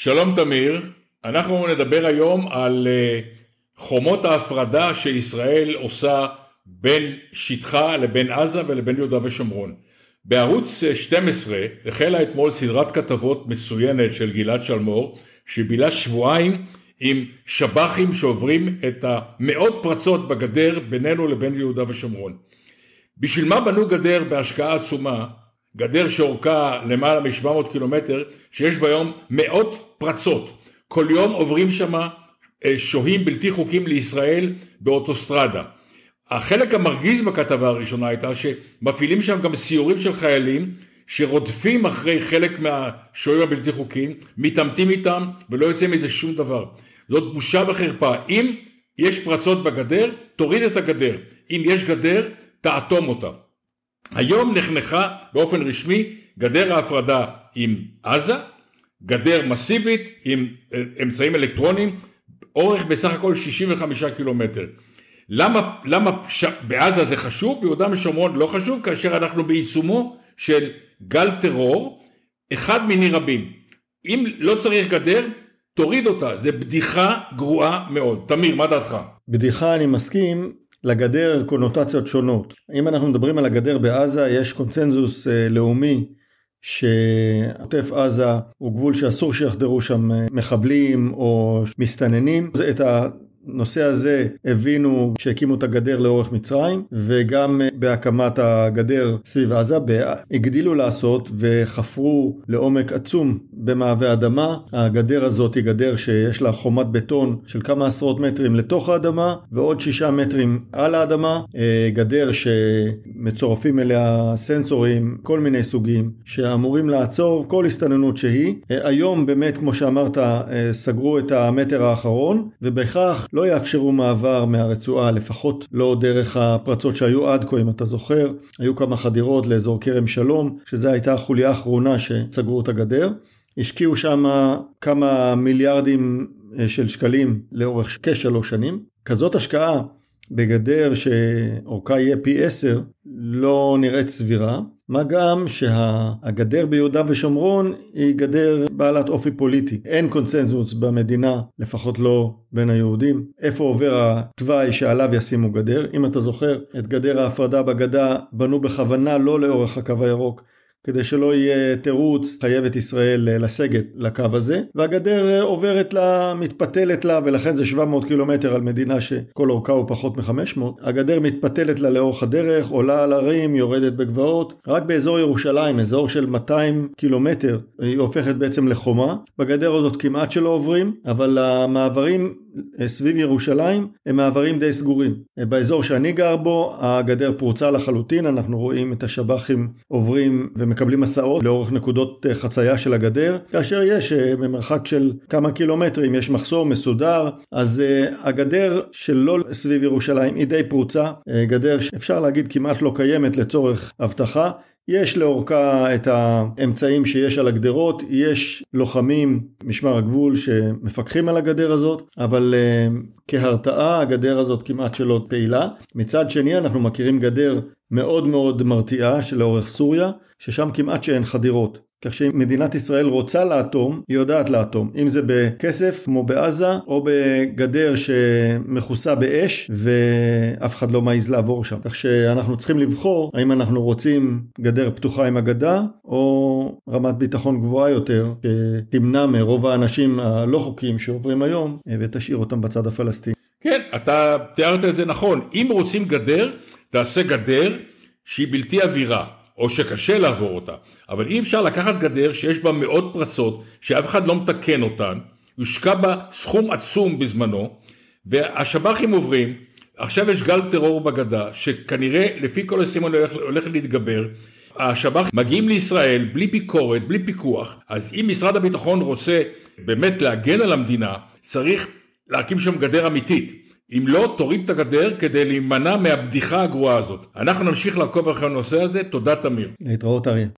שלום תמיר, אנחנו נדבר היום על אה, חומות ההפרדה שישראל עושה בין שטחה לבין עזה ולבין יהודה ושומרון. בערוץ 12 החלה אתמול סדרת כתבות מצוינת של גלעד שלמור שבילה שבועיים עם שב"חים שעוברים את המאות פרצות בגדר בינינו לבין יהודה ושומרון. בשביל מה בנו גדר בהשקעה עצומה גדר שאורכה למעלה מ-700 קילומטר, שיש בה מאות פרצות. כל יום עוברים שם אה, שוהים בלתי חוקיים לישראל באוטוסטרדה. החלק המרגיז בכתבה הראשונה הייתה שמפעילים שם גם סיורים של חיילים שרודפים אחרי חלק מהשוהים הבלתי חוקיים, מתעמתים איתם ולא יוצא מזה שום דבר. זאת בושה וחרפה. אם יש פרצות בגדר, תוריד את הגדר. אם יש גדר, תאטום אותה. היום נחנכה באופן רשמי גדר ההפרדה עם עזה, גדר מסיבית עם אה, אמצעים אלקטרוניים, אורך בסך הכל 65 קילומטר. למה, למה ש... בעזה זה חשוב, ביהודה ושומרון לא חשוב, כאשר אנחנו בעיצומו של גל טרור, אחד מיני רבים. אם לא צריך גדר, תוריד אותה, זה בדיחה גרועה מאוד. תמיר, מה דעתך? בדיחה אני מסכים, לגדר קונוטציות שונות. אם אנחנו מדברים על הגדר בעזה, יש קונצנזוס אה, לאומי שעוטף עזה הוא גבול שאסור שיחדרו שם אה, מחבלים או מסתננים. את הנושא הזה הבינו כשהקימו את הגדר לאורך מצרים וגם בהקמת הגדר סביב עזה הגדילו לעשות וחפרו לעומק עצום במעבה אדמה. הגדר הזאת היא גדר שיש לה חומת בטון של כמה עשרות מטרים לתוך האדמה ועוד שישה מטרים על האדמה. אה, גדר שמצורפים אליה סנסורים כל מיני סוגים שאמורים לעצור כל הסתננות שהיא. אה, היום באמת כמו שאמרת אה, סגרו את המטר האחרון ובכך לא יאפשרו מעבר מהרצועה, לפחות לא דרך הפרצות שהיו עד כה, אם אתה זוכר. היו כמה חדירות לאזור כרם שלום, שזו הייתה החוליה האחרונה שסגרו את הגדר. השקיעו שם כמה מיליארדים אה, של שקלים לאורך כשלוש שנים. כזאת השקעה בגדר שאורכה יהיה פי עשר לא נראית סבירה, מה גם שהגדר ביהודה ושומרון היא גדר בעלת אופי פוליטי. אין קונצנזוס במדינה, לפחות לא בין היהודים, איפה עובר התוואי שעליו ישימו גדר. אם אתה זוכר, את גדר ההפרדה בגדה בנו בכוונה לא לאורך הקו הירוק, כדי שלא יהיה תירוץ, חייבת ישראל אה, לסגת לקו הזה, והגדר אה, עוברת לה, מתפתלת לה, ולכן זה 700 קילומטר על מדינה שכל אורכה הוא פחות מ-500. הגדר מתפתלת לה לאורך הדרך, עולה על הרים, יורדת בגבעות. רק באזור ירושלים, אזור של 200 קילומטר, היא הופכת בעצם לחומה. בגדר הזאת כמעט שלא עוברים, אבל המעברים אה, סביב ירושלים הם מעברים די סגורים. באזור שאני גר בו, הגדר פרוצה לחלוטין, אנחנו רואים את השב"חים עוברים ומקבלים הסעות לאורך נקודות אה, חצייה של הגדר, כאשר יש אה, במרחק של כמה קילומטרים יש מחסור מסודר, אז אה, הגדר שלא סביב ירושלים היא די פרוצה, גדר שאפשר להגיד כמעט לא קיימת לצורך אבטחה, יש לאורכה את האמצעים שיש על הגדרות, יש לוחמים, משמר הגבול, שמפקחים על הגדר הזאת, אבל uh, כהרתעה הגדר הזאת כמעט שלא פעילה. מצד שני אנחנו מכירים גדר מאוד מאוד מרתיעה שלאורך סוריה, ששם כמעט שאין חדירות. כך שאם מדינת ישראל רוצה לאטום, היא יודעת לאטום. אם זה בכסף, כמו בעזה, או בגדר שמכוסה באש, ואף אחד לא מעז לעבור שם. כך שאנחנו צריכים לבחור האם אנחנו רוצים גדר פתוחה עם אגדה, או רמת ביטחון גבוהה יותר, שתמנע מרוב האנשים הלא חוקיים שעוברים היום, ותשאיר אותם בצד הפלסטיני. כן, אתה תיארת את זה נכון. אם רוצים גדר, תעשה גדר שהיא בלתי עבירה. או שקשה לעבור אותה, אבל אי אפשר לקחת גדר שיש בה מאות פרצות, שאף אחד לא מתקן אותן, יושקע בה סכום עצום בזמנו, והשב"חים עוברים, עכשיו יש גל טרור בגדה, שכנראה לפי כל הסימון הולך, הולך להתגבר, השב"ח מגיעים לישראל בלי ביקורת, בלי פיקוח, אז אם משרד הביטחון רוצה באמת להגן על המדינה, צריך להקים שם גדר אמיתית. אם לא, תוריד את הגדר כדי להימנע מהבדיחה הגרועה הזאת. אנחנו נמשיך לעקוב אחרי הנושא הזה, תודה תמיר. להתראות אריה.